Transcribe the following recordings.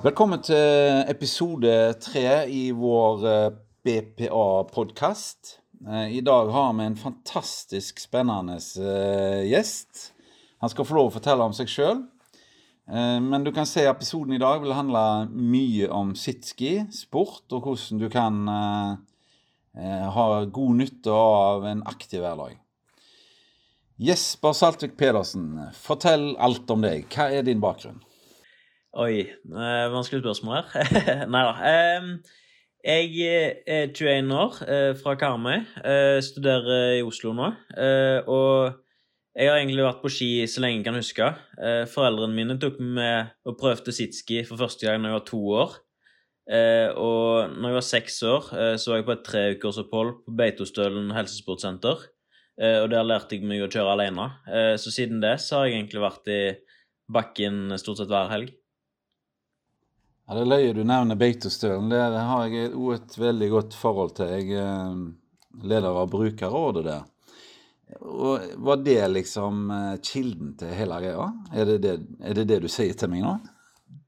Velkommen til episode tre i vår eh, BPA-podkast. I dag har vi en fantastisk spennende eh, gjest. Han skal få lov å fortelle om seg sjøl. Men du kan se episoden i dag vil handle mye om sitski, sport, og hvordan du kan ha god nytte av en aktiv hverdag. Jesper Saltvik Pedersen, fortell alt om deg. Hva er din bakgrunn? Oi, eh, vanskelig spørsmål her. Nei da. Eh, jeg er 21 år, eh, fra Karmøy. Eh, studerer i Oslo nå. Eh, og jeg har egentlig vært på ski så lenge jeg kan huske. Eh, foreldrene mine tok med og prøvde sitski for første gang da jeg var to år. og når jeg var seks år, så var jeg på et treukersopphold på Beitostølen helsesportsenter. og der lærte jeg meg å kjøre alene. så siden det så har jeg egentlig vært i bakken stort sett hver helg. Ja, Det er løye du nevner Beitostølen. Det har jeg òg et veldig godt forhold til. Jeg er eh, leder av brukerrådet der. Og Var det liksom eh, kilden til hele greia? Er det det, er det det du sier til meg nå?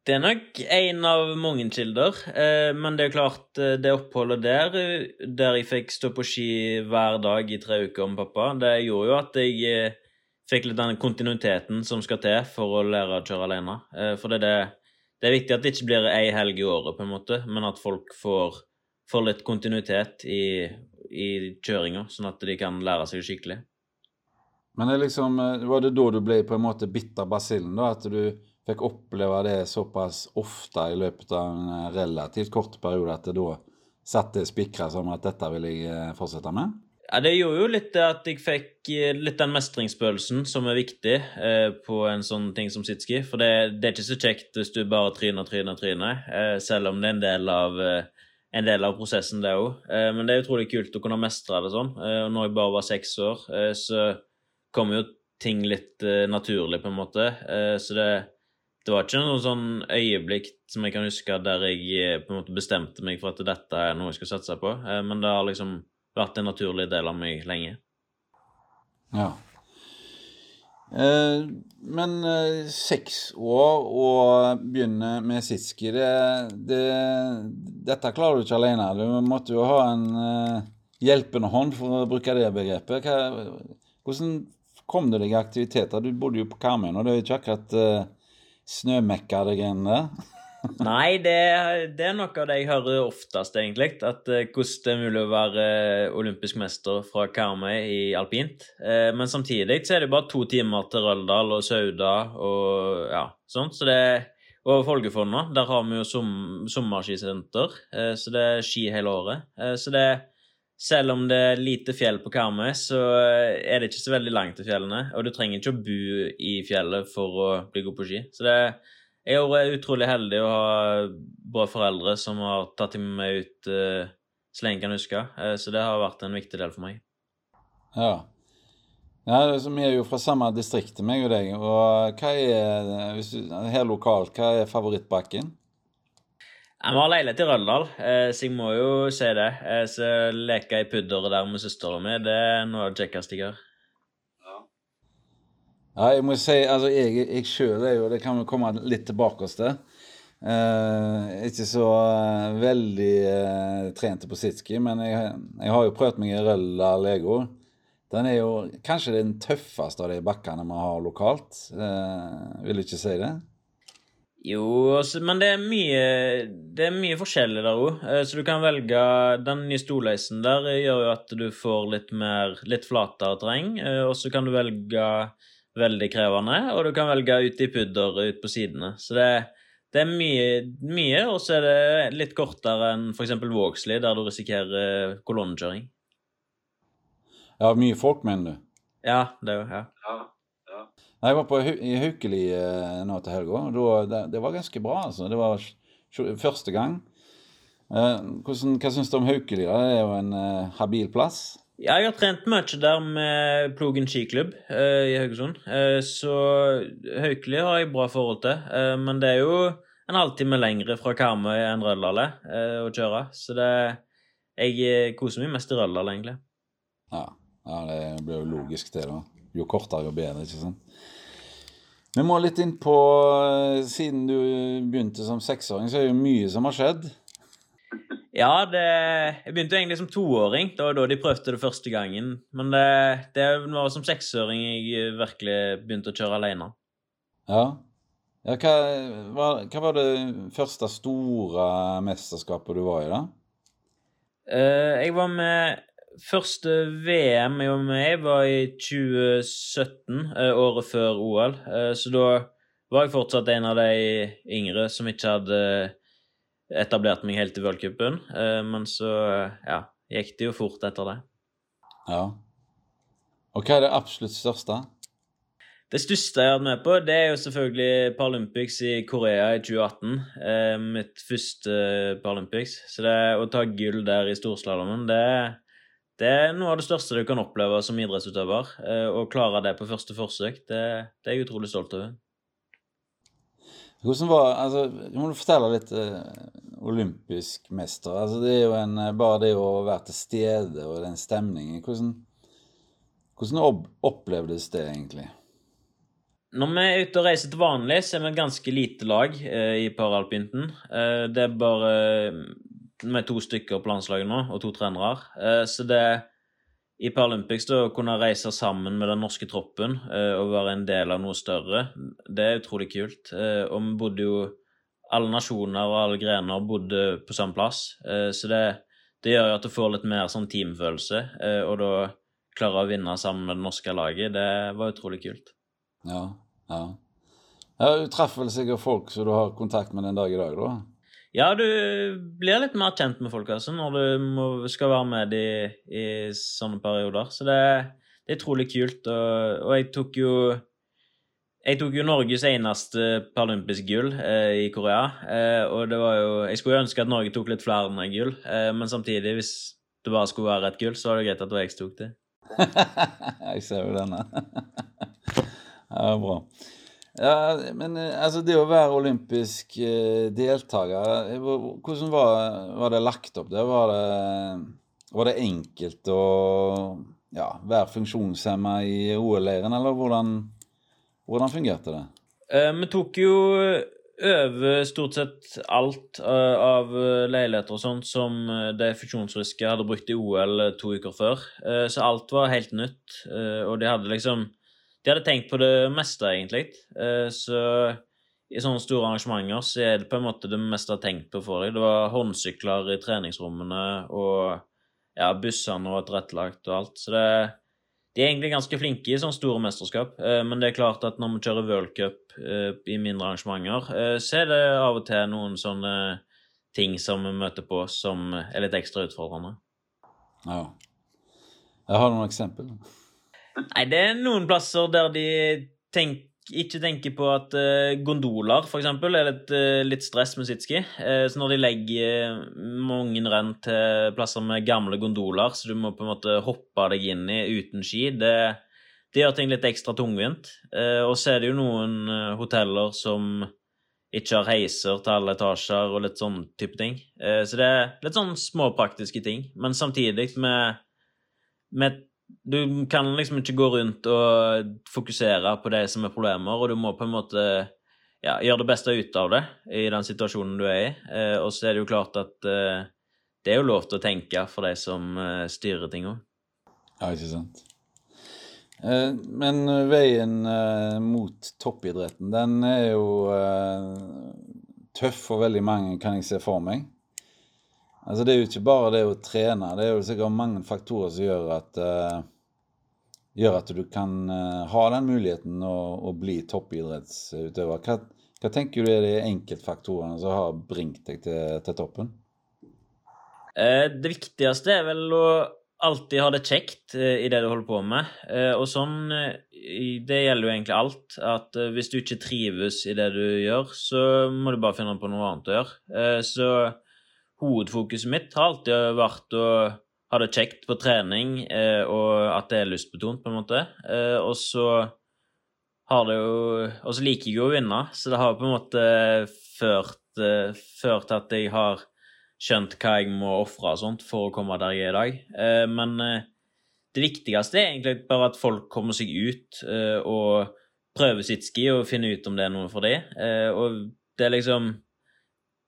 Det er nok en av mange kilder, eh, men det er klart, det oppholdet der, der jeg fikk stå på ski hver dag i tre uker med pappa, det gjorde jo at jeg fikk litt den kontinuiteten som skal til for å lære å kjøre alene. For det er det det er viktig at det ikke blir ei helg i året, på en måte, men at folk får, får litt kontinuitet i, i kjøringa, sånn at de kan lære seg skikkelig. Men det liksom, eh, var det da du ble på en måte bitt av basillen? da, At du fikk oppleve det såpass ofte i løpet av en eh, relativt kort periode at det da satte spikra som at dette vil jeg eh, fortsette med? Ja, Det gjorde jo litt at jeg fikk eh, litt den mestringsfølelsen som er viktig eh, på en sånn ting som sitski. For det, det, er ikke så kjekt hvis du bare tryner, tryner, tryner, eh, selv om det er en del av, eh, en del av prosessen, det òg. Eh, men det er utrolig kult å kunne mestre det sånn. Eh, og når jeg bare var seks år, så kom jo ting litt naturlig, på en måte. så det, det var ikke noe sånn øyeblikk som jeg kan huske der jeg på en måte bestemte meg for at dette er noe jeg skal satse på. men det har liksom vært en naturlig del av meg lenge. Ja. Eh, men eh, seks år og begynne med sitski, det, det, dette klarer du ikke alene. Du måtte jo ha en eh, hjelpende hånd, for å bruke det begrepet. Hva, hvordan kom du deg i aktiviteter? Du bodde jo på Karmøy, og det er jo ikke akkurat eh, snømekka det greiene der. Nei, det, det, er noe av det jeg hører oftest, egentlig. At uh, hvordan det er mulig å være uh, olympisk mester fra Karmøy i alpint. Uh, men samtidig så er det bare to timer til Røldal og Sauda og ja, sånt. Så det, og Folgefonna, der har vi jo som, sommerskisenter, så det er ski hele året. så det selv om det er lite fjell på Karmøy, så er det ikke så veldig langt til fjellene. Og du trenger ikke å bo i fjellet for å bli god på ski. Så det er jeg er utrolig heldig å ha bra foreldre som har tatt meg ut uh, så lenge jeg kan huske. Uh, så det har vært en viktig del for meg. Ja. ja vi er jo fra samme distrikt, meg og deg. Og hva er, du, her lokalt, hva er favorittbakken? Jeg har leilighet i Røldal, uh, så jeg må jo si det. Så leke i pudderet der med søstera mi, det er noe av det kjekkeste jeg gjør. Ja, jeg må si, altså jeg, jeg sjøl er jo Det kan vi komme litt tilbake til. Eh, ikke så uh, veldig uh, trent på sitski, men jeg, jeg, har jo prøvd meg i Rølla Lego. Den er jo kanskje den tøffeste av de bakkene vi har lokalt. Uh, vil du ikke si det? Jo, altså, men det er mye Det er mye forskjellig der òg. Så du kan velge Den nye stolheisen der gjør jo at du får litt mer litt flatere terreng. Og så kan du velge veldig krevende, og du kan velge ut i pudder ut på sidene. Så det, det er mye, mye og så er det litt kortere enn f.eks. Vågslid, der du risikerer kolonnekjøring. Ja, mye folk, mener du? Ja, det er jo ja. ja. Jeg var på i Haukeli eh, nå til helga, og det, det, var ganske bra. altså. Det var første gang. Eh, hvordan, hva syns du om Haukeli? Det er jo en eh, habil plass. Jeg har trent mye der med Plogen skiklubb eh, i Haugesund. Eh, så Haukeli har jeg bra forhold til. Eh, men det er jo en halvtime lengre fra Karmøy enn Røldal å kjøre. Så det, jeg koser meg mest i Røldal, egentlig. Ja. ja, det blir jo logisk, det. da. Jo kortere, jo bedre, ikke sant? Vi må litt inn på eh, Siden du begynte som seksåring, så er det jo mye som har skjedd. Ja, det, jeg begynte egentlig som toåring. Det var da de prøvde det første gangen. Men det, det var som seksåring jeg virkelig begynte å kjøre alene. Ja. ja hva, hva, hva, var det første store mesterskapet du var i, da? Uh, jeg var med Første VM jeg var med i, var i 2017, uh, eh, året før OL. Uh, så da var jeg fortsatt en av de yngre som ikke hadde etablerte meg helt i v-cupen. Eh, men så ja, gikk det jo fort etter det. Ja. Og hva er det absolutt største? Det største jeg har vært med på, det er jo selvfølgelig Paralympics i Korea i 2018. Eh, mitt første Paralympics. Så det å ta gull der i storslalåmen, det, det, er noe av det største du kan oppleve som idrettsutøver. Eh, å klare det på første forsøk, det, det er jeg utrolig stolt over. Hvordan var altså, Må du fortelle litt uh, olympisk mester? Altså, det er jo en, eh, Bare det å være til stede og den stemningen Hvordan, hvordan opplevdes det egentlig? Når vi er ute og reiser til vanlig, så er vi et ganske lite lag eh, i paralpinten. Eh, det er bare med to stykker på landslaget nå, og to trenere. Eh, så det er i Paralympics å kunne reise sammen med den norske troppen eh, og være en del av noe større, det er utrolig kult. Eh, og vi bodde jo Alle nasjoner og alle grener bodde på samme plass. Eh, så det, det, gjør jo at du får litt mer sånn teamfølelse, og da klare å vinne sammen med det norske laget, det var utrolig kult. Ja, ja. ja du treffer vel sikkert folk som du har kontakt med den dag i dag, da? Ja, du blir litt mer kjent med folk altså, når du må, skal være med i, i sånne perioder. Så det, det, er utrolig kult. Og, og, jeg tok jo jeg tok jo Norges eneste paralympiske gull eh, i Korea. Eh, og det var jo Jeg skulle ønske at Norge tok litt flere enn gull, eh, men samtidig, hvis det bare skulle være et gull, så var det greit at det var jeg som tok det. jeg ser jo denne. det var bra. Ja, men eh, altså det å være olympisk eh, deltaker, eh, hvordan var, var, det lagt opp der? Var det, var det enkelt å ja, være funksjonshemma i OL-leiren, eller hvordan, hvordan, fungerte det? vi tok jo over stort sett alt av leiligheter og sånt som de funksjonsfriske hadde brukt i OL to uker før. så alt var helt nytt, og de hadde liksom de hadde tenkt på det meste, egentlig. Eh, så i sånne store arrangementer så er det på en måte det meste tenkt på for deg. Det var håndsykler i treningsrommene, og ja, bussene var tilrettelagt og alt. Så det, de er egentlig ganske flinke i sånne store mesterskap. Eh, men det er klart at når vi kjører World Cup eh, i mindre arrangementer, så er det av og til noen sånne ting som vi møter på som er litt ekstra utfordrende. Ja. Jeg har noen eksempler. Nei, det er noen plasser der de tenk, ikke tenker på at uh, gondoler, eksempel, er litt, uh, litt stress med sitski. Uh, så når de legger mange renn til plasser med gamle gondoler, så du må på en måte hoppe deg inn i uten ski, det, det gjør ting litt ekstra tungvint. og så er det jo noen hoteller som ikke har heiser til alle etasjer og litt sånn type ting. så det er litt sånn småpraktiske ting. Men samtidig med, med du kan liksom ikke gå rundt og fokusere på det som er problemer, og du må på en måte ja, gjøre det beste ut av det i den situasjonen du er i. Eh, og så er det jo klart at eh, det er jo lov til å tenke for de som eh, styrer ting òg. Ja, ikke sant. Eh, men veien eh, mot toppidretten, den er jo eh, tøff for veldig mange, kan jeg se for meg. Altså Det er jo ikke bare det å trene, det er jo sikkert mange faktorer som gjør at, uh, gjør at du kan uh, ha den muligheten å, å bli toppidrettsutøver. Hva, hva, tenker du er de enkeltfaktorene som har bringt deg til, til toppen? Uh, det viktigste er vel å alltid ha det kjekt i det du holder på med. Og sånn Det gjelder jo egentlig alt. At hvis du ikke trives i det du gjør, så må du bare finne på noe annet å gjøre. Så hovedfokuset mitt har alltid vært å ha det kjekt på trening, eh, og at det er lystbetont, på en måte. Eh, og så har det jo Og så liker jeg jo å vinne, så det har på en måte ført, eh, ført at jeg har skjønt hva jeg må ofre og sånt for å komme der jeg er i dag. Eh, men eh, det viktigste er egentlig bare at folk kommer seg ut eh, og prøver sitt ski og finner ut om det er noe for dem. Og det er liksom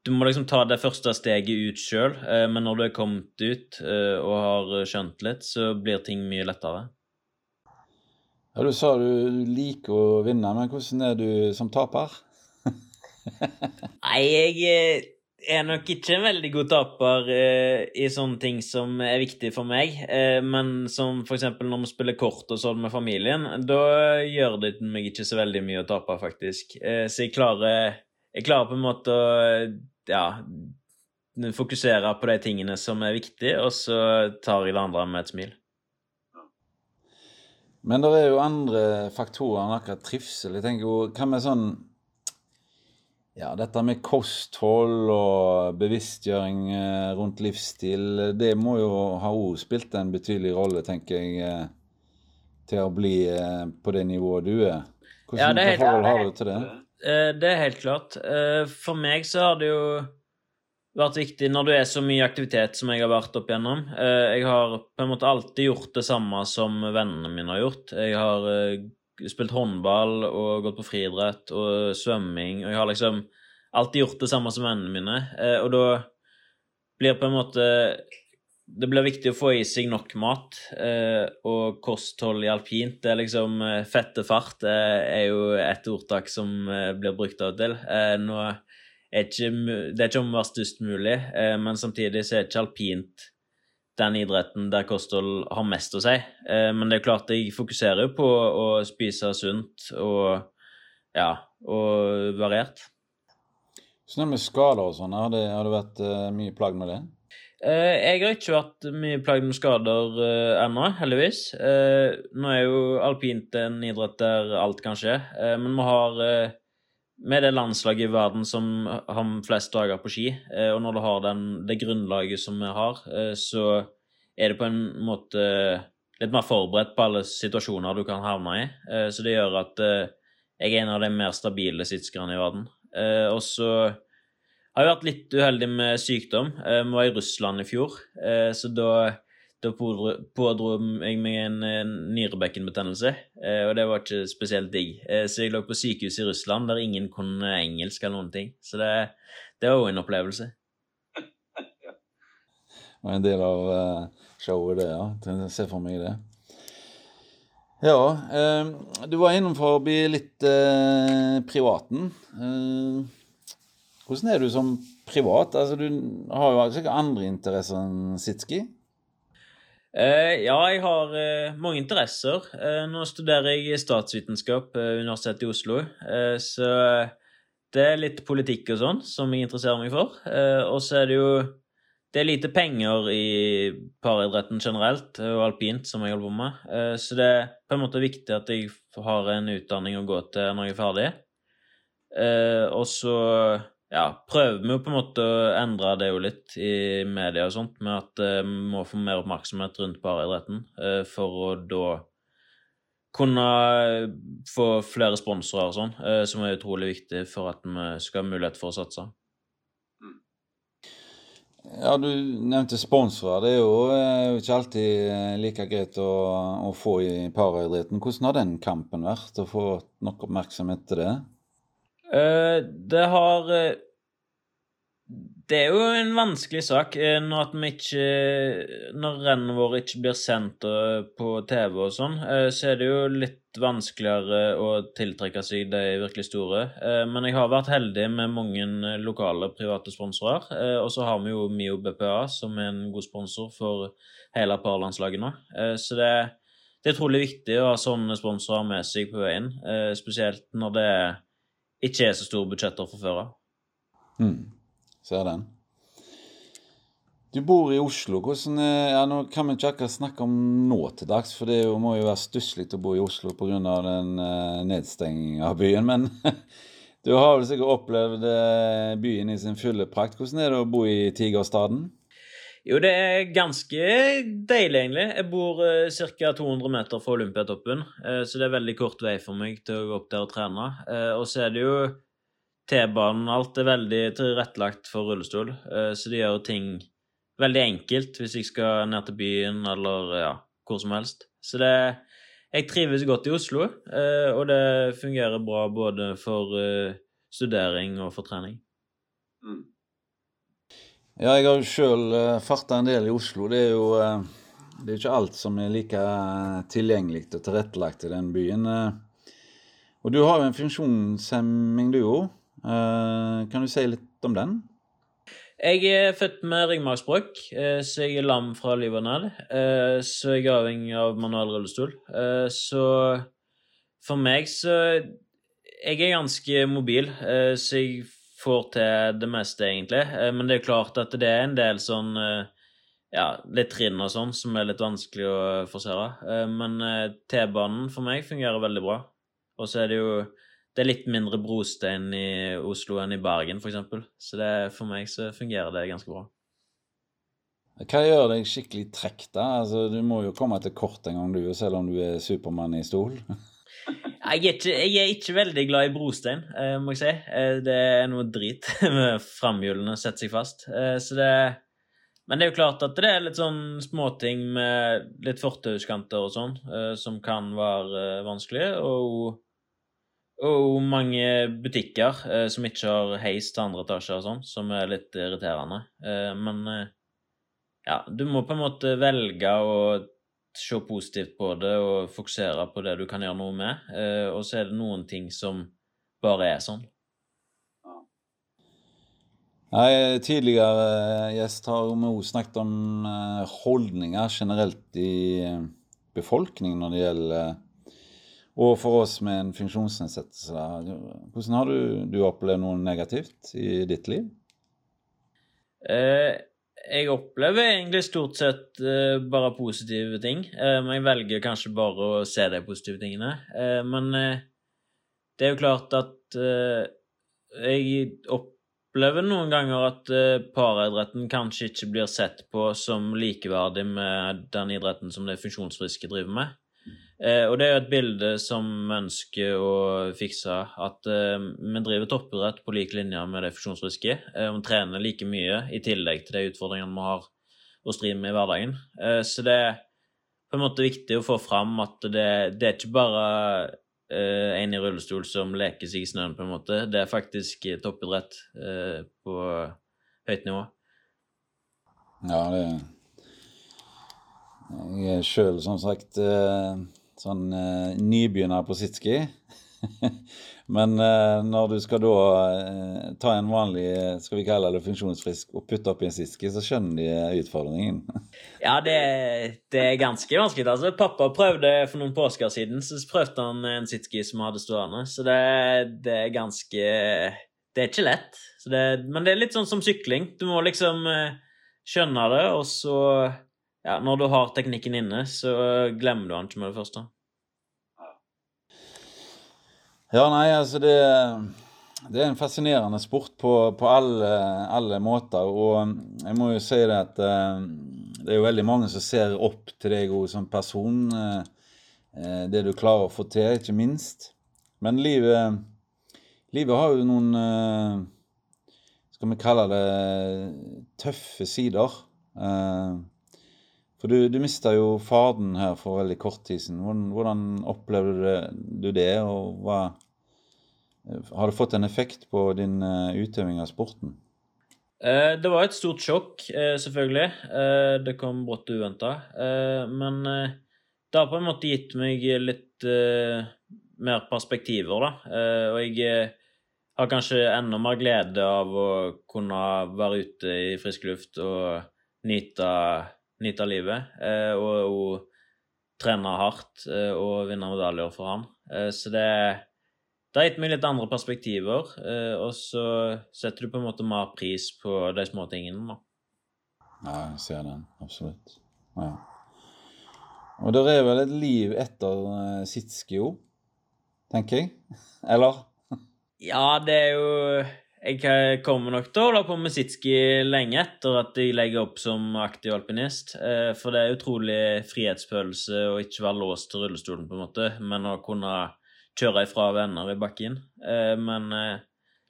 Du må liksom ta det første steget ut sjøl, eh, men når du er kommet ut eh, og har skjønt litt, så blir ting mye lettere. Ja, Du sa du liker å vinne, men hvordan er du som taper? Nei, jeg er nok ikke en veldig god taper eh, i sånne ting som er viktig for meg. Eh, men som f.eks. når vi spiller kort og sånn med familien, da gjør det meg ikke så veldig mye å tape, faktisk. Eh, så jeg klarer, jeg klarer på en måte å ja, fokusere på de tingene som er viktige, og så tar jeg det andre med et smil. Men det er jo andre faktorer enn akkurat trivsel. Jeg tenker jo, Hva med sånn ja, dette med kosthold og bevisstgjøring eh, rundt livsstil, det må jo ha også spilt en betydelig rolle, tenker jeg, eh, til å bli eh, på det nivået du er. Hvordan Ja, forhold har du til det? Eh, Det er helt klart. Eh, For meg så har det jo vært viktig når du er så mye aktivitet som jeg har vært opp igjennom. Eh, Jeg har på en måte alltid gjort det samme som vennene mine har gjort. Jeg har spilt håndball og gått på friidrett og svømming, og jeg har liksom alltid gjort det samme som vennene mine. Og da blir på en måte det blir viktig å få i seg nok mat, eh, og kosthold i alpint. Det er liksom eh, Fette fart eh, er jo et ordtak som eh, blir brukt av og til. Eh, nå er ikke, det er ikke om å være størst mulig, eh, men samtidig så er ikke alpint den idretten der kosthold har mest å si. Men det er klart jeg fokuserer jo på å spise sunt og ja, og variert. Sånn med skader og sånn, har det, har det vært mye plagg med det? Eh, Jeg har ikke vært mye plagd med skader uh, ennå, heldigvis. Uh, nå er jo alpint en idrett der alt kan skje, uh, men vi har Med det landslaget i verden som har flest dager på ski, og når du har den, det grunnlaget som vi har, så er det på en måte litt mer forberedt på alle situasjoner du kan havne i. Så det gjør at jeg er en av de mer stabile sittskerne i verden. Og så har jeg vært litt uheldig med sykdom. Jeg var i Russland i fjor, eh, så da, da pådro jeg meg en, en nyrebekkenbetennelse, eh, og det var ikke spesielt digg. Eh, Så jeg lå på sykehus i Russland der ingen kunne engelsk eller noen ting. Så det, det var jo en opplevelse. Det var en del av eh, showet, det. ja. Ser for meg det. Ja, eh, du var innom bli litt eh, privaten. Eh, hvordan er du som privat? Altså, du har jo sikkert andre interesser enn sitski? Eh, ja, jeg har eh, mange interesser. Eh, nå studerer jeg statsvitenskap ved Universitetet i Oslo, eh, så det er litt politikk og sånn som jeg interesserer meg for. Eh, og så er det jo det er lite penger i paridretten generelt, og alpint, som jeg holder på med. Eh, så det er på en måte viktig at jeg har en utdanning å gå til når jeg er ferdig. Eh, og så ja, prøver vi jo på en måte å endre det jo litt i media og sånt, med at eh, vi må få mer oppmerksomhet rundt paraidretten eh, for å da kunne få flere sponsorer og sånn, eh, som er utrolig viktig for at vi skal ha mulighet for å satse. Ja, du nevnte sponsorer. Det er jo ikke alltid like greit å, å få i paraidretten. Hvordan har den kampen vært, å få nok oppmerksomhet til det? Eh, det har eh, Det er jo en vanskelig sak eh, når vi ikke Når rennene våre ikke blir sendt på TV og sånn, så er det jo litt vanskeligere å tiltrekke seg de virkelig store. Men jeg har vært heldig med mange lokale private sponsorer. Og så har vi jo Mio BPA, som er en god sponsor for hele parlandslaget nå. Så det, det er utrolig viktig å ha sånne sponsorer med seg på veien, spesielt når det ikke er så store budsjetter fra før av. Mm. Ser den. Du bor i Oslo. Hvordan eh, ja, Nå kan vi ikke akkurat snakke om nå til dags, for det må jo være stusslig å bo i Oslo pga. den uh, nedstengingen av byen. Men du har vel sikkert opplevd eh, byen i sin fulle prakt. Hvordan er det å bo i Tigerstaden? Jo, det er ganske deilig, egentlig. Jeg bor eh, ca. 200 meter fra Olympiatoppen, eh, så det er veldig kort vei for meg til å gå opp der og trene. Eh, og så er det jo T-banen Alt er veldig tilrettelagt for rullestol, eh, så det gjør ting veldig enkelt hvis jeg skal ned til byen eller ja, hvor som helst. Så det jeg trives godt i Oslo, eh, og det fungerer bra både for eh, studering og for trening. Mm. Ja, jeg har jo sjøl uh, farta en del i Oslo. Det er jo uh, det er ikke alt som er like tilgjengelig og tilrettelagt i den byen. Og du har jo en funksjonshemming, du òg. Kan du si litt om den? Jeg er født med ryggmargsbrokk, så jeg er lam fra livet og ned. Så jeg er avhengig av manuell rullestol. Så for meg så Jeg er ganske mobil, så jeg får til det meste, egentlig. Eh, men det er klart at det er en del sånn eh, ja, litt trinn og sånn som er litt vanskelig å forsere. Eh, men T-banen for meg fungerer veldig bra. Og så er det jo det er litt mindre brostein i Oslo enn i Bergen, f.eks. Så det, for meg så fungerer det ganske bra. Hva gjør deg skikkelig trekk, da? Altså, du må jo komme til kort en gang, du, selv om du er Supermann i stol. Jeg er, ikke, jeg er, ikke, veldig glad i brostein, eh, må jeg si. Eh, det er noe drit med framhjulene setter seg fast. Eh, så det Men det er jo klart at det er litt sånn småting med litt fortauskanter og sånn som kan være vanskelig. Og, og mange butikker som ikke har heis til andre etasjer og sånn, som er litt irriterende. Men ja, du må på en måte velge å se positivt på det og fokusere på det du kan gjøre noe med. Eh, og så er det noen ting som bare er sånn. Nei, tidligere eh, gjest har vi snakket om eh, holdninger generelt i befolkningen når det gjelder Og for oss med en funksjonsnedsettelse. Hvordan har du, du opplevd noe negativt i ditt liv? Eh, jeg opplever egentlig stort sett uh, bare positive ting. Uh, men jeg velger kanskje bare å se de positive tingene. Uh, men det er jo klart at jeg opplever noen ganger at paraidretten kanskje ikke blir sett på som likeverdig med den idretten som de funksjonsfriske driver med. Eh, og det er jo et bilde som vi ønsker å fikse. At eh, vi driver toppidrett på lik linje med de funksjonsfriske. Eh, vi trener like mye i tillegg til de utfordringene vi har å stri med i hverdagen. Eh, så det er på en måte viktig å få fram at det, det er ikke bare eh, en i rullestol som leker seg i snøen, på en måte. Det er faktisk toppidrett eh, på høyt nivå. Ja, det Jeg er sjøl, som sagt sånn uh, nybegynner på sitski. Men uh, når du skal da uh, ta en vanlig skal vi kalle det funksjonsfrisk og putte opp i en sitski, så skjønner de utfordringen. ja, det, det, er ganske vanskelig. altså. Pappa prøvde for noen påsker siden, så prøvde han en sitski som hadde stående. Så det, det, er ganske Det er ikke lett. Det, men det er litt sånn som sykling. Du må liksom skjønne det, og så ja, når du har teknikken inne, så glemmer du den ikke med det første. Ja, nei, altså det, det er en fascinerende sport på, på alle, alle, måter. Og jeg må jo si det at eh, det er jo veldig mange som ser opp til deg som person. Eh, eh, det du klarer å få til, ikke minst. Men livet, livet har jo noen Skal vi kalle det tøffe sider. For du, du mista jo faden her for veldig kort tid siden. Hvordan, hvordan opplevde du det, og hva Har det fått en effekt på din uh, utøving av sporten? Eh, det var et stort sjokk, eh, selvfølgelig. Eh, det kom brått og uventa. Eh, men eh, det har på en måte gitt meg litt mer perspektiver, da. og jeg har kanskje enda mer glede av å kunne være ute i frisk luft og nyte nyte livet eh, og, og trene hardt eh, og vinne medaljer for han. Eh, så det, det har gitt meg litt andre perspektiver, og så setter du på en måte mer pris på de små tingene. Ja, jeg ser den. Absolutt. Ja. Og det er vel et liv etter uh, Sitskio, tenker jeg? Eller? ja, det er jo jeg kommer nok til å holde på med sitski lenge etter at jeg legger opp som aktiv alpinist. Eh, for det er utrolig frihetsfølelse å ikke være låst til rullestolen, på en måte, men å kunne kjøre ifra venner i bakken. Eh, men eh,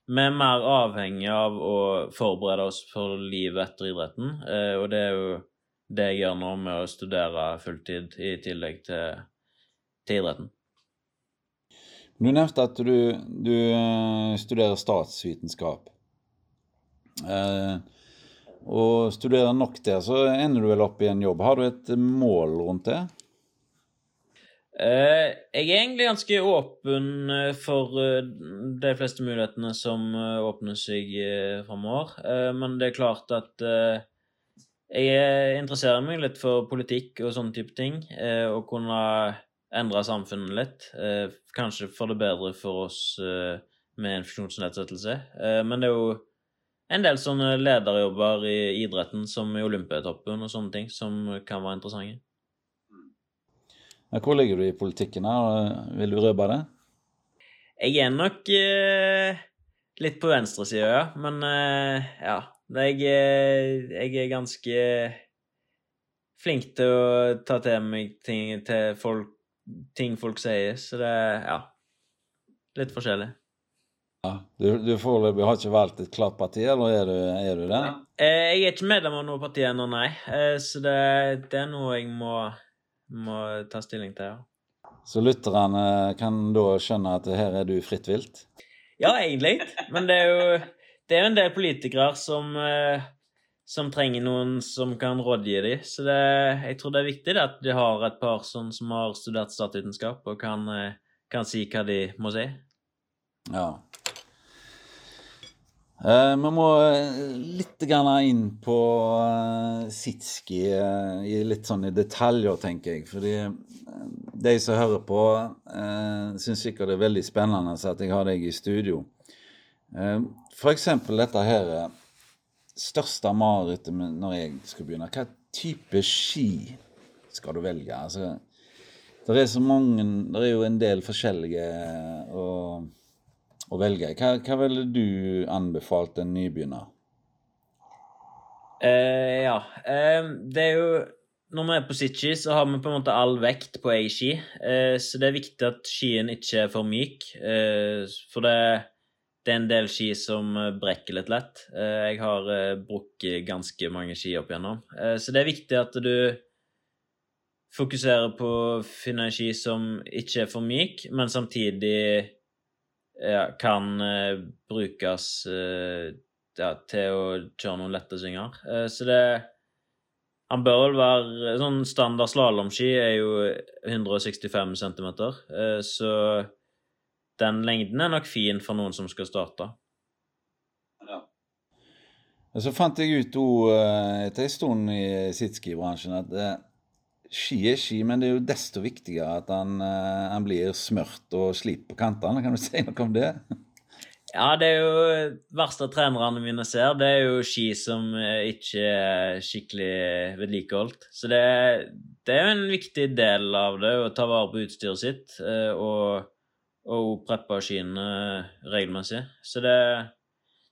vi er mer avhengig av å forberede oss for livet etter idretten, og det er jo det jeg gjør nå med å studere fulltid i tillegg til til idretten. Du nevnte at du, du eh, studerer statsvitenskap. Eh, og studerer nok der, så ender du vel opp i en jobb. Har du et mål rundt det? Eh, jeg er egentlig ganske åpen eh, for eh, de fleste mulighetene som åpner seg framover. Men det er klart at jeg interesserer meg litt for politikk og sånne type ting. Og kunne endre samfunnet litt. Kanskje for det bedre for oss med en funksjonsnedsettelse. Men det er jo en del sånne lederjobber i idretten, som i Olympiatoppen og sånne ting, som kan være interessante. Hvor ligger du i politikken? her? Vil du røpe det? Jeg er nok eh, litt på venstresida, ja. Men eh, ja. Jeg, eh, jeg, er ganske flink til å ta til meg ting, til folk, ting folk sier, så det ja. Litt forskjellig. Ja, Du, du foreløpig har ikke valgt et klart parti, eller er du, er du det? Eh, jeg er ikke medlem av noe parti ennå, nei. Eh, så det, det er noe jeg må må ta stilling til, ja. Så lytterne kan da skjønne at her er du fritt vilt? Ja, egentlig. Men det er jo, det er en del politikere som, eh, som trenger noen som kan rådgi dem. Så det, jeg tror det er viktig at de har et par som, som har studert statsvitenskap og kan, eh, kan si hva de må si. Ja. Uh, vi må eh, litt inn på uh, Sitski i litt sånne detaljer, tenker jeg. Fordi de som hører på, uh, syns sikkert det er veldig spennende at jeg har deg i studio. Uh, eksempel dette her Største marerittet når jeg skal begynne. Hva type ski skal du velge? Altså, det er så mange Det er jo en del forskjellige og å velge. Hva, hva ville du anbefalt en nybegynner? Uh, ja. Uh, det er jo Når vi er på sitchi, så har vi på en måte all vekt på ei ski. Uh, så det er viktig at skien ikke er for myk. for det, det, er en del ski som brekker litt lett. jeg har brukket ganske mange ski opp igjennom. så det er viktig at du fokuserer på å finne en ski som ikke er for myk, men samtidig ja, kan uh, brukes uh, ja, til å kjøre noen lette svinger. Uh, så det Han bør vel være Sånn standard slalåmski er jo 165 cm, så den lengden er nok fin for noen som skal starte. Ja. Så fant jeg ut òg etter en stund i sitski-bransjen at ski er ski, men det er jo desto viktigere at han, uh, han blir smørt og slipt på kantene. Kan du si noe om det? Ja, det er jo verste trenerne mine ser, det er jo ski som eh, ikke er skikkelig vedlikeholdt. Så det, det er jo en viktig del av det, å ta vare på utstyret sitt og, og preppe skiene regelmessig. Så det,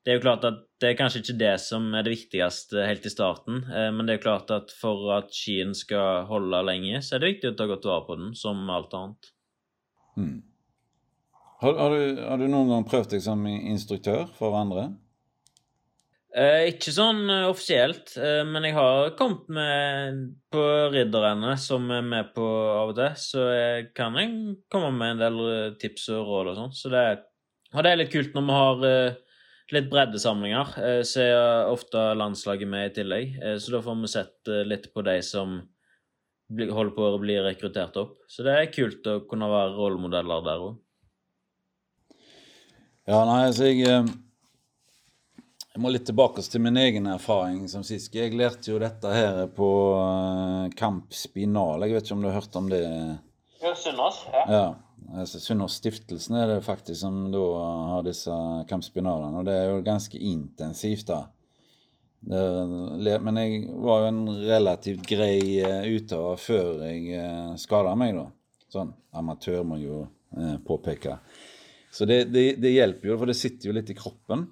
det er jo klart at det er kanskje ikke det som er det viktigste helt i starten, eh, men det er jo klart at for at skien skal holde lenge, så er det viktig å ta godt vare på den, som alt annet. Mm. Har, har, du, har, du, noen gang prøvd deg som instruktør for andre? Eh, ikke sånn eh, offisielt, eh, men jeg har kommet med på ridderne som er med på av og til, så jeg kan jeg komme med en del eh, tips og råd og sånn. Så det, og det er litt kult når vi har eh, litt breddesamlinger, eh, så er ofte landslaget med i tillegg. Eh, så da får vi sett eh, litt på de som holder på å bli rekruttert opp. Så det er kult å kunne være rollemodeller der òg. Ja, nei, altså jeg Jeg må litt tilbake til min egen erfaring som sist. Jeg lærte jo dette her på Kamp Spinal. Jeg vet ikke om du har hørt om det? Ja. Ja. altså Sunnaas-stiftelsen er det faktisk som da har disse kampspinalene. Og det er jo ganske intensivt, da. Det, men jeg var jo en relativt grei uh, utøver før jeg uh, skada meg, da. Sånn amatør, må jo uh, påpeke. Så det, det, det, hjelper jo, for det sitter jo litt i kroppen.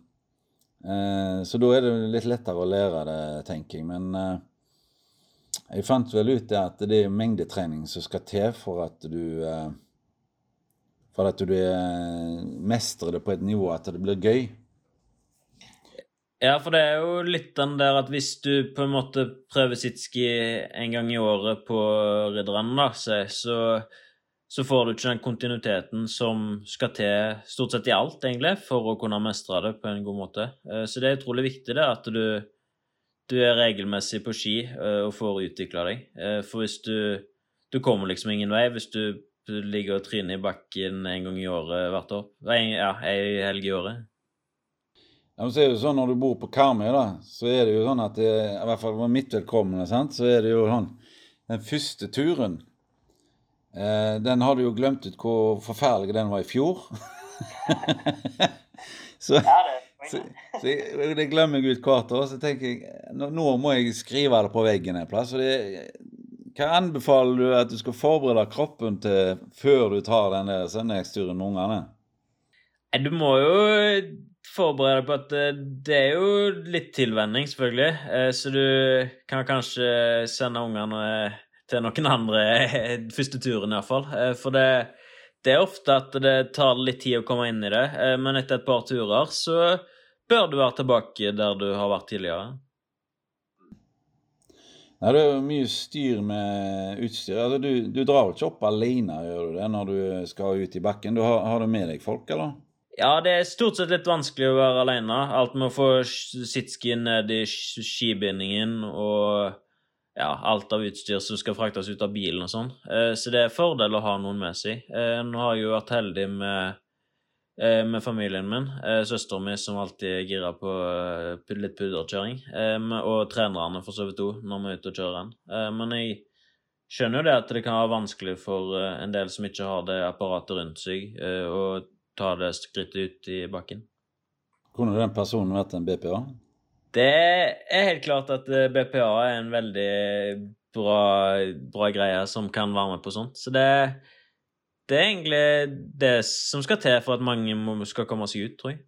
Uh, så da er det litt lettere å lære det, tenker jeg. Men jeg fant vel ut det at det er mengdetrening som skal til for at du for at du mestrer det på et nivå at det blir gøy. Ja, for det er jo litt den der at hvis du på en måte prøver sitski en gang i året på ridderen, så, så får du ikke den kontinuiteten som skal til stort sett i alt, egentlig, for å kunne mestre det på en god måte. Eh, så det er utrolig viktig det at du, du er regelmessig på ski eh, og får utvikla deg. Eh, for hvis du Du kommer liksom ingen vei hvis du ligger og tryner i bakken en gang i året hvert år. Ja, ei helg i året. Ja, men så er det jo sånn Når du bor på Karmøy, da, så er det jo sånn at det, i hvert fall for mitt vedkommende, sant, så er det jo sånn Den første turen Eh, den har du jo glemt ut hvor forferdelig den var i fjor. så, så, så jeg, det glemmer jeg ut hvert år. Så tenker jeg nå, nå, må jeg skrive det på veggen en plass. Det, hva anbefaler du at du skal forberede kroppen til før du tar den der søndagsturen med ungene? Du må jo forberede deg på at eh, det er jo litt tilvenning, selvfølgelig. Eh, så du kan kanskje sende ungene til noen andre første turen, iallfall. Eh, for det, det, er ofte at det tar litt tid å komme inn i det, eh, men etter et par turer så bør du være tilbake der du har vært tidligere. Nei, Det er mye styr med utstyr. Altså, du, du drar jo ikke opp alene gjør du det, når du skal ut i bakken. Du har, har, du med deg folk, eller? Ja, det er stort sett litt vanskelig å være alene. Alt med å få sitski ned i skibindingen og ja, alt av utstyr som skal fraktes ut av bilen og sånn. Eh, så det er fordel å ha noen med seg. Eh, nå har jeg jo vært heldig med, eh, med familien min. Søsteren min som alltid er gira på litt pudderkjøring. Og trenerne for så vidt òg, når vi er ute og kjører den. Men jeg skjønner jo det at det kan være vanskelig for en del som ikke har det apparatet rundt seg, å ta det skrittet ut i bakken. Kunne den personen vært en BPA? Det er helt klart at eh, BPA er en veldig bra, bra greie som kan være med på sånt. Så det, det, er egentlig det som skal til for at mange skal komme seg ut, tror jeg.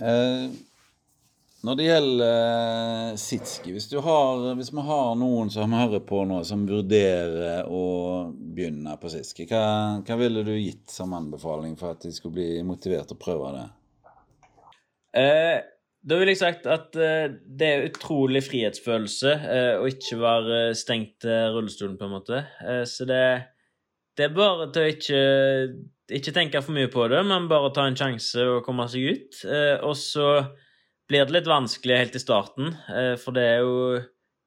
Eh, når det gjelder eh, Sitski, hvis, hvis vi har noen som hører på nå, som vurderer å begynne på Sitski, hva, hva ville du gitt som anbefaling for at de skulle bli motivert til å prøve det? Eh, da ville jeg sagt at eh, det er utrolig frihetsfølelse eh, å ikke være stengt til rullestolen, på en måte. Så det, det, er bare til å ikke, ikke tenke for mye på det, men bare ta en sjanse og komme seg ut. Og så blir det litt vanskelig helt i starten, for det er jo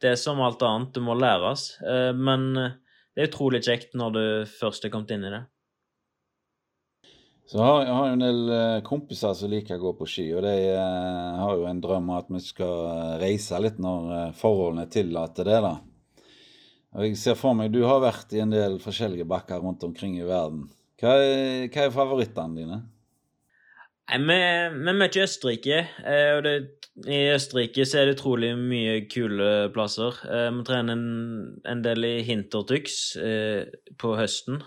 det er som alt annet, du må læres. men det er utrolig kjekt når du først er kommet inn i det. Så har, jeg har jo en del eh, kompiser som liker å gå på ski, og de eh, har jo en drøm om at vi skal eh, reise litt når forholdene tillater det. da. Og jeg ser for meg, Du har vært i en del forskjellige bakker rundt omkring i verden. Hva er, hva er favorittene dine? Nei, vi er mye i Østerrike, og det, i Østerrike så er det utrolig mye kule plasser. Vi trener en, en del i Hintertux på høsten,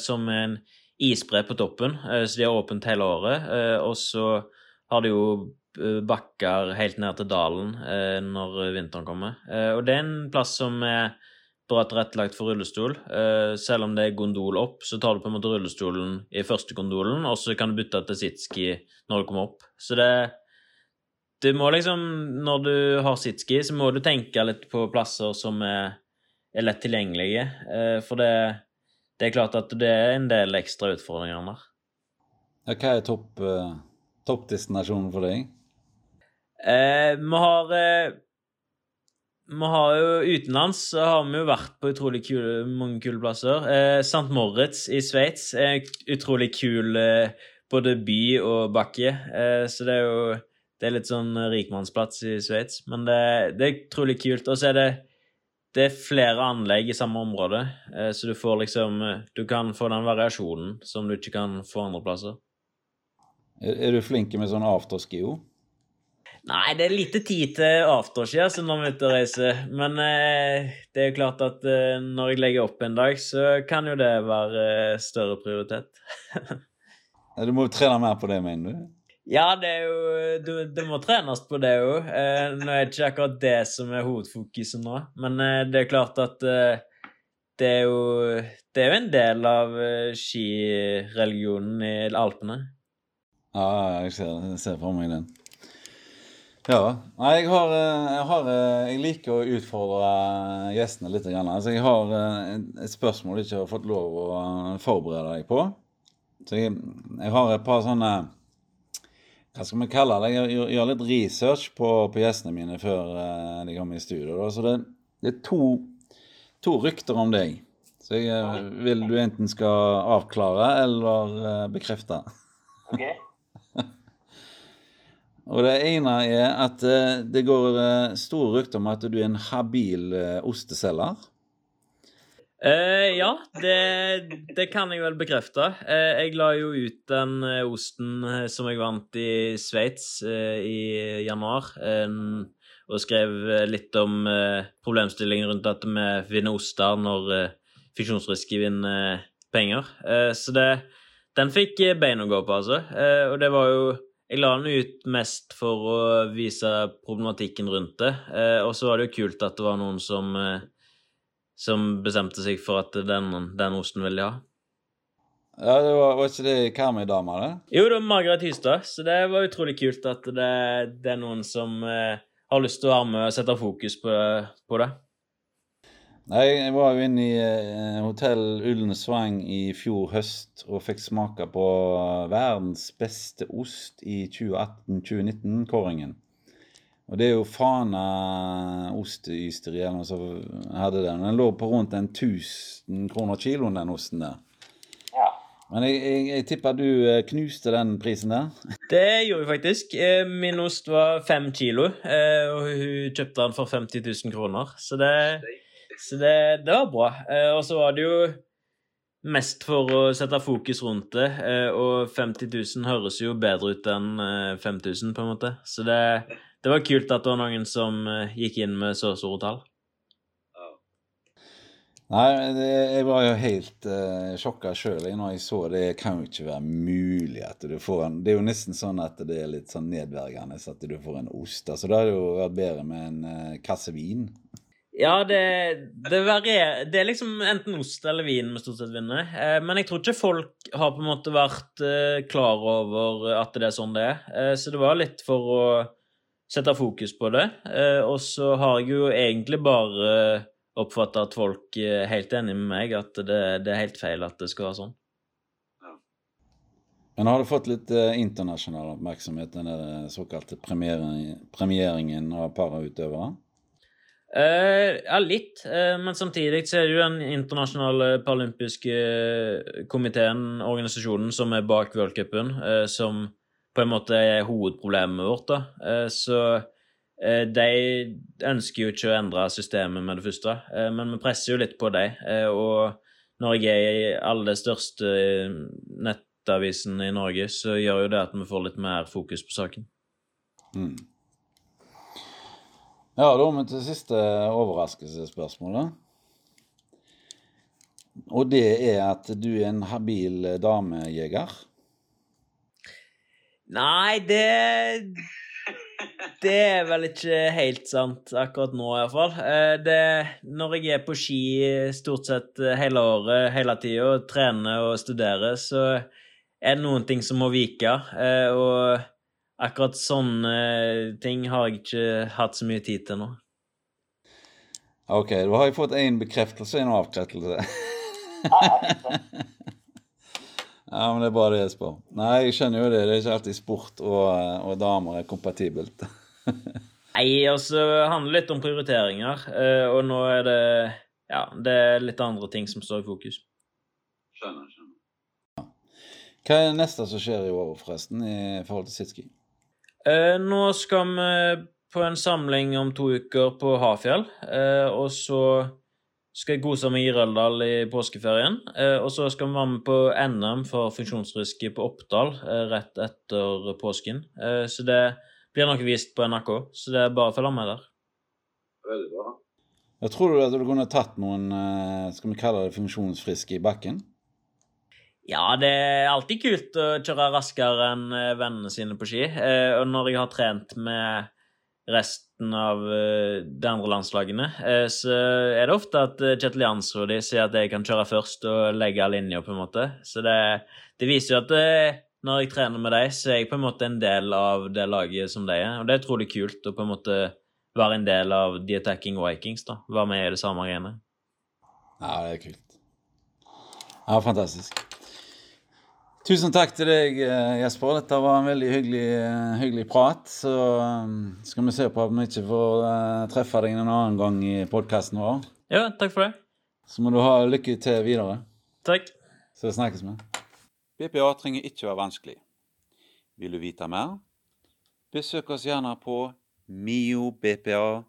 som er en isbre på toppen, eh, så de har åpent hele året. Eh, og så har de jo eh, bakker helt ned til dalen når vinteren kommer. Og det er en plass som er bra tilrettelagt for rullestol. Selv om det er gondol opp, så tar du på en måte rullestolen i første gondolen, og så kan du bytte til sitski når du kommer opp. Så det du må liksom, Når du har sitski, så må du tenke litt på plasser som er, er lett tilgjengelige. For det det er klart at det er en del ekstra utfordringer der. Ja, hva er topp, uh, toppdestinasjonen for deg? Eh, vi har eh, Vi har jo utenlands så har vi jo vært på utrolig kule, mange kule plasser. Eh, St. Moritz i Sveits er utrolig kul eh, både by og bakke. Eh, så det er jo det er litt sånn rikmannsplass i Sveits, men det, det er utrolig kult. Og så er det det er flere anlegg i samme område, eh, så du får liksom eh, Du kan få den variasjonen som du ikke kan få andre plasser. Er, du flink med sånn afterski òg? Nei, det er lite tid til afterski altså, når vi er ute og reiser. Men eh, det er jo klart at eh, når jeg legger opp en dag, så kan jo det være eh, større prioritet. du må jo trene mer på det, mener du? Ja, det er jo Det må trenes på det òg. Eh, nå er det ikke akkurat det som er hovedfokuset nå, men eh, det er klart at eh, det er jo Det er jo en del av skireligionen i Alpene. Ja, jeg ser, jeg ser for meg den. Ja. Nei, jeg har, jeg har Jeg liker å utfordre gjestene litt. Altså, jeg har et spørsmål du ikke har fått lov å forberede deg på. Så jeg, jeg har et par sånne Hva skal vi kalle det? Jeg gjør, gjør litt research på, på, gjestene mine før de kommer i studio. Da. Så det, det er to, to, rykter om deg. Så jeg vil du enten skal avklare eller bekrefte. Okay. Og det ene er at eh, det går eh, store rykter om at du er en habil eh, osteselger. Uh, ja, det, det, kan jeg vel bekrefte. Uh, jeg la jo ut den uh, osten som jeg vant i Sveits i januar, og skrev litt om problemstillingen rundt at vi vinner oster når Fiksjonsriske vinner penger. så det, den fikk bein å gå på, altså. og det var jo jeg la den ut mest for å vise problematikken rundt det. Eh, og så var det jo kult at det var noen som, eh, som bestemte seg for at den, den osten ville de ha. Ja, det var, var ikke det Karmøy-dama, det? Jo, det var Margaret Hystad. Så det var utrolig kult at det, det er noen som eh, har lyst til å være med og sette fokus på, på det. Nei, jeg var jo inne i eh, hotell Ullensvang i fjor høst og fikk smake på verdens beste ost i 2018-2019-kåringen. Og det er jo Fana osteysteri eller noe som hadde den. Den lå på rundt en 1000 kroner kiloen, den osten der. Ja. Men jeg, jeg, jeg, tipper du eh, knuste den prisen der? Det gjorde jeg faktisk. Eh, min ost var fem kilo, og hun kjøpte den for 50 000 kroner. Så det så det, det var bra. Eh, og så var det jo mest for å sette fokus rundt det. Eh, og 50 000 høres jo bedre ut enn 5000, eh, på en måte. Så det, det var kult at det var noen som gikk inn med så store tall. Nei, det, jeg var jo helt uh, sjokka sjøl når jeg så det. Det kan jo ikke være mulig at du får en Det er jo nesten sånn at det er litt sånn nedverdigende at du får en ost. Altså, Da hadde det jo vært bedre med en uh, kasse vin. Ja, det, det, varierer. Det er liksom enten ost eller vin vi stort sett vinner. Eh, men jeg tror ikke folk har på en måte vært eh, klar over at det er sånn det er. Eh, så det var litt for å sette fokus på det. Eh, og så har jeg jo egentlig bare oppfatta at folk er helt enig med meg at det, det, er helt feil at det skal være sånn. Men har du fått litt eh, internasjonal oppmerksomhet, den såkalte premieringen av parautøvere? Uh, ja, litt. Uh, men samtidig så er det jo den internasjonale paralympiske eh, komiteen, organisasjonen, som er bak worldcupen, uh, som på en måte er hovedproblemet vårt. da. så de ønsker jo ikke å endre systemet med det første, men vi presser jo litt på dem. og når jeg er i alle de største nettavisene i Norge, så gjør jo det at vi får litt mer fokus på saken. Mm. Ja, da er vi til siste overraskelsesspørsmålet. Og det er at du er en habil damejeger? Nei, det Det er vel ikke helt sant akkurat nå, iallfall. Eh, når jeg er på ski stort sett hele året, hele tida, trener og studerer, så er det noen ting som må vike. Eh, og akkurat sånne ting har jeg ikke hatt så mye tid til nå. OK, da har jeg fått én bekreftelse og en avkrettelse. ja, men det er bare det jeg spør. Nei, jeg skjønner jo det. Det er ikke alltid sport og, og damer er kompatibelt. Nei, altså det handler litt om prioriteringer, eh, og nå er det ja, det er litt andre ting som står i fokus. Skjønner, skjønner. Hva er det neste som skjer i år, forresten, i forhold til sitski? Eh, nå skal vi på en samling om to uker på Hafjell. Eh, og så skal jeg kose meg i Røldal i påskeferien. Eh, og så skal vi være med på NM for funksjonsfriske på Oppdal eh, rett etter påsken. Eh, så det blir nok vist på NRK, så det er bare å følge med der. Veldig bra. Jeg tror du at du kunne tatt noen eh, skal vi kalle det funksjonsfriske i bakken? Ja, det er alltid kult å kjøre raskere enn eh, vennene sine på ski. Eh, og når jeg har trent med resten av eh, de andre landslagene, så er det ofte at Kjetil Jansrud sier at jeg kan kjøre først og legge linja, på en måte. Så det, det viser jo at det, Når jeg trener med dem, så er jeg på en måte en del av det laget som de er. Og det er utrolig kult å på en måte være en del av The Attacking Vikings, da. Være med i det samme greiene. Ja, det er kult. Ja, fantastisk. Tusen takk til deg, eh, Jesper. Dette var en veldig hyggelig, eh, hyggelig prat. Så um, skal vi se på om vi ikke får eh, treffe deg en annen gang i podkasten vår. Ja, takk for det. Så må du ha lykke til videre. Takk. Så snakkes vi. BPA trenger ikke være vanskelig. Vil du vite mer? Besøk oss gjerne på miobpa.no.